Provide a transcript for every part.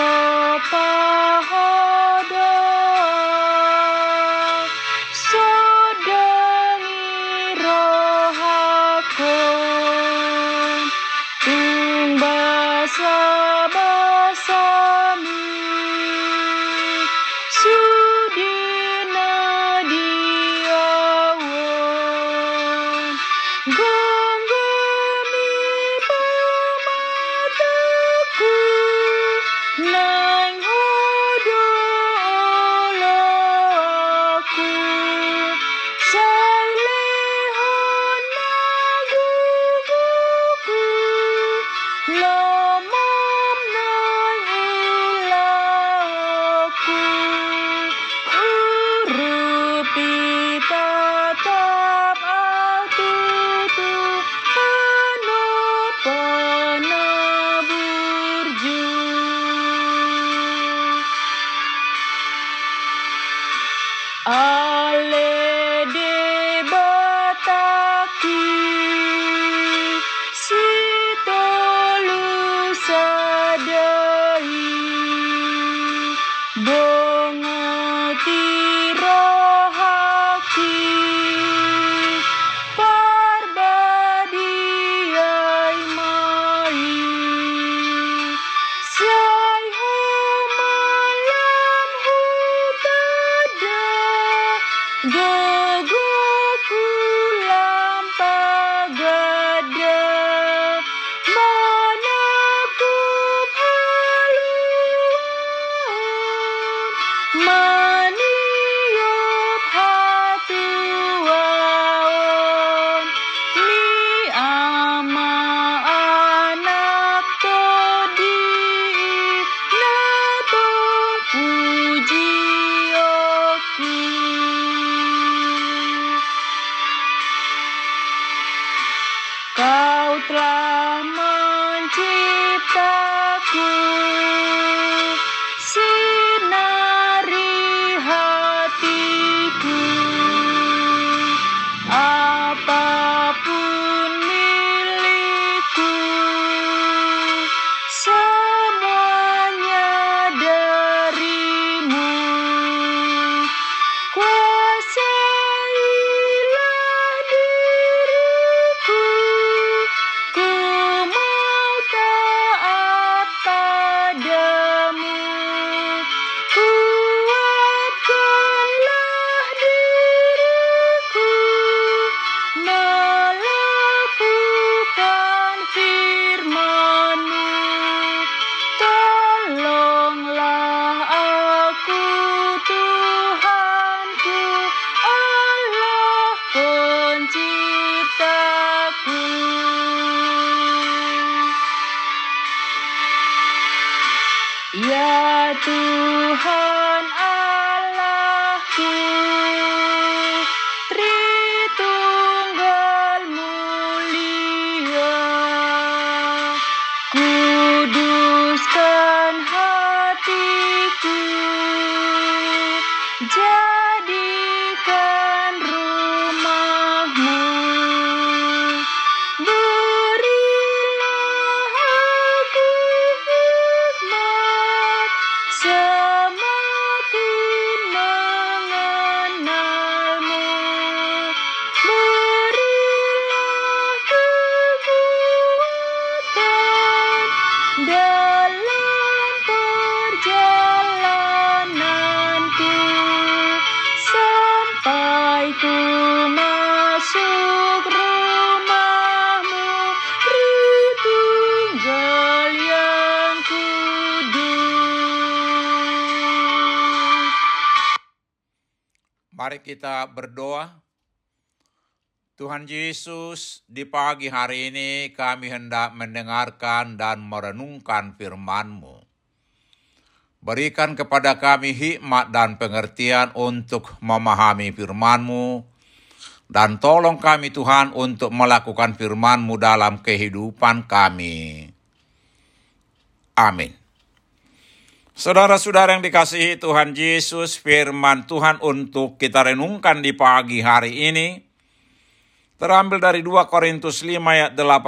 Oh, Dongo tiro haki parbadiai mai. Siai humalam hutada Ram. penciptaku. Ya Tuhan. Mari kita berdoa. Tuhan Yesus, di pagi hari ini kami hendak mendengarkan dan merenungkan firman-Mu. Berikan kepada kami hikmat dan pengertian untuk memahami firman-Mu, dan tolong kami Tuhan untuk melakukan firman-Mu dalam kehidupan kami. Amin. Saudara-saudara yang dikasihi Tuhan Yesus, firman Tuhan untuk kita renungkan di pagi hari ini terambil dari 2 Korintus 5 ayat 18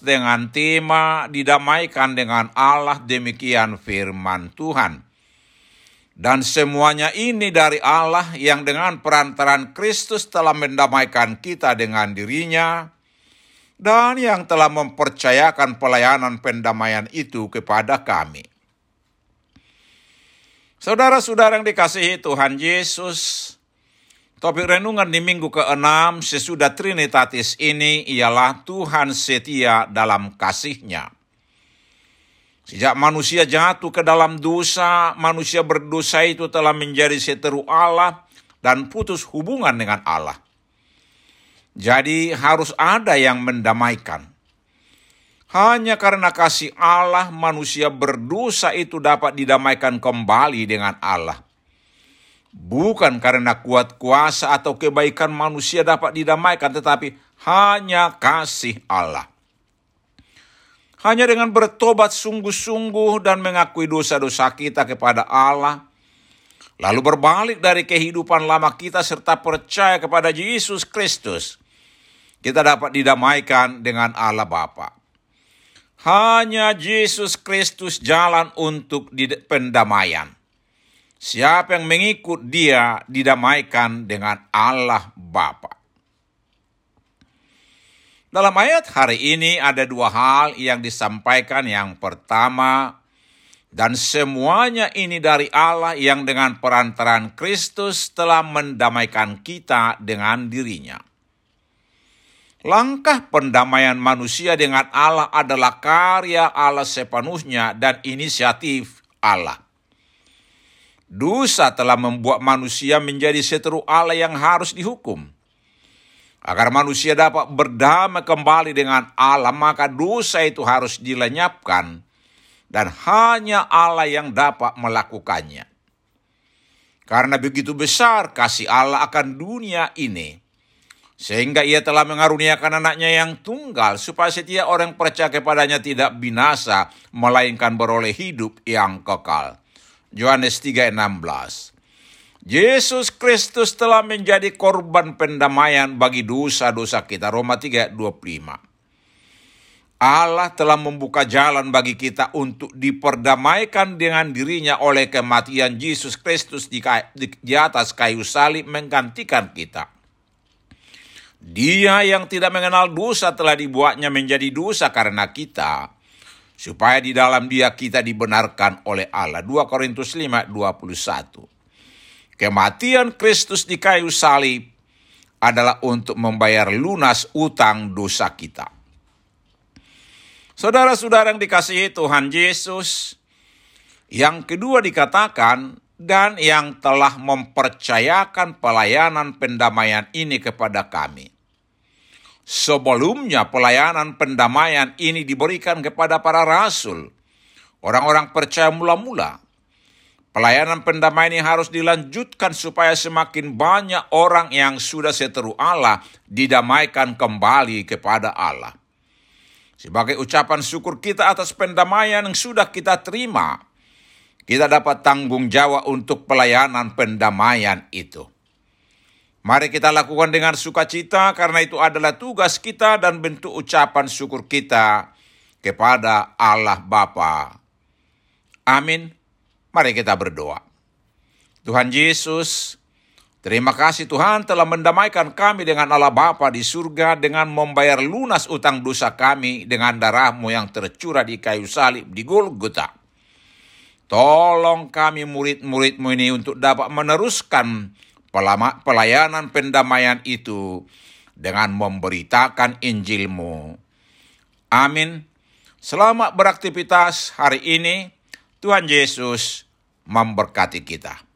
dengan tema didamaikan dengan Allah demikian firman Tuhan. Dan semuanya ini dari Allah yang dengan perantaran Kristus telah mendamaikan kita dengan dirinya dan yang telah mempercayakan pelayanan pendamaian itu kepada kami. Saudara-saudara yang dikasihi Tuhan Yesus, Topik renungan di minggu ke-6 sesudah Trinitatis ini ialah Tuhan setia dalam kasihnya. Sejak manusia jatuh ke dalam dosa, manusia berdosa itu telah menjadi seteru Allah dan putus hubungan dengan Allah. Jadi harus ada yang mendamaikan. Hanya karena kasih Allah manusia berdosa itu dapat didamaikan kembali dengan Allah bukan karena kuat kuasa atau kebaikan manusia dapat didamaikan, tetapi hanya kasih Allah. Hanya dengan bertobat sungguh-sungguh dan mengakui dosa-dosa kita kepada Allah, lalu berbalik dari kehidupan lama kita serta percaya kepada Yesus Kristus, kita dapat didamaikan dengan Allah Bapa. Hanya Yesus Kristus jalan untuk pendamaian. Siapa yang mengikut dia didamaikan dengan Allah Bapa. Dalam ayat hari ini ada dua hal yang disampaikan. Yang pertama, dan semuanya ini dari Allah yang dengan perantaran Kristus telah mendamaikan kita dengan dirinya. Langkah pendamaian manusia dengan Allah adalah karya Allah sepenuhnya dan inisiatif Allah. Dosa telah membuat manusia menjadi seteru Allah yang harus dihukum. Agar manusia dapat berdamai kembali dengan Allah, maka dosa itu harus dilenyapkan, dan hanya Allah yang dapat melakukannya. Karena begitu besar kasih Allah akan dunia ini, sehingga ia telah mengaruniakan anaknya yang tunggal, supaya setiap orang percaya kepadanya tidak binasa, melainkan beroleh hidup yang kekal. Yohanes 3:16. Yesus Kristus telah menjadi korban pendamaian bagi dosa-dosa kita. Roma 3:25. Allah telah membuka jalan bagi kita untuk diperdamaikan dengan dirinya oleh kematian Yesus Kristus di atas kayu salib menggantikan kita. Dia yang tidak mengenal dosa telah dibuatnya menjadi dosa karena kita, supaya di dalam dia kita dibenarkan oleh Allah. 2 Korintus 5, 21. Kematian Kristus di kayu salib adalah untuk membayar lunas utang dosa kita. Saudara-saudara yang dikasihi Tuhan Yesus, yang kedua dikatakan, dan yang telah mempercayakan pelayanan pendamaian ini kepada kami. Sebelumnya pelayanan pendamaian ini diberikan kepada para rasul, orang-orang percaya mula-mula. Pelayanan pendamaian ini harus dilanjutkan supaya semakin banyak orang yang sudah seteru Allah didamaikan kembali kepada Allah. Sebagai ucapan syukur kita atas pendamaian yang sudah kita terima, kita dapat tanggung jawab untuk pelayanan pendamaian itu. Mari kita lakukan dengan sukacita karena itu adalah tugas kita dan bentuk ucapan syukur kita kepada Allah Bapa. Amin. Mari kita berdoa. Tuhan Yesus, terima kasih Tuhan telah mendamaikan kami dengan Allah Bapa di surga dengan membayar lunas utang dosa kami dengan darahmu yang tercurah di kayu salib di Golgota. Tolong kami murid-muridmu ini untuk dapat meneruskan pelayanan pendamaian itu dengan memberitakan Injilmu. Amin. Selamat beraktivitas hari ini. Tuhan Yesus memberkati kita.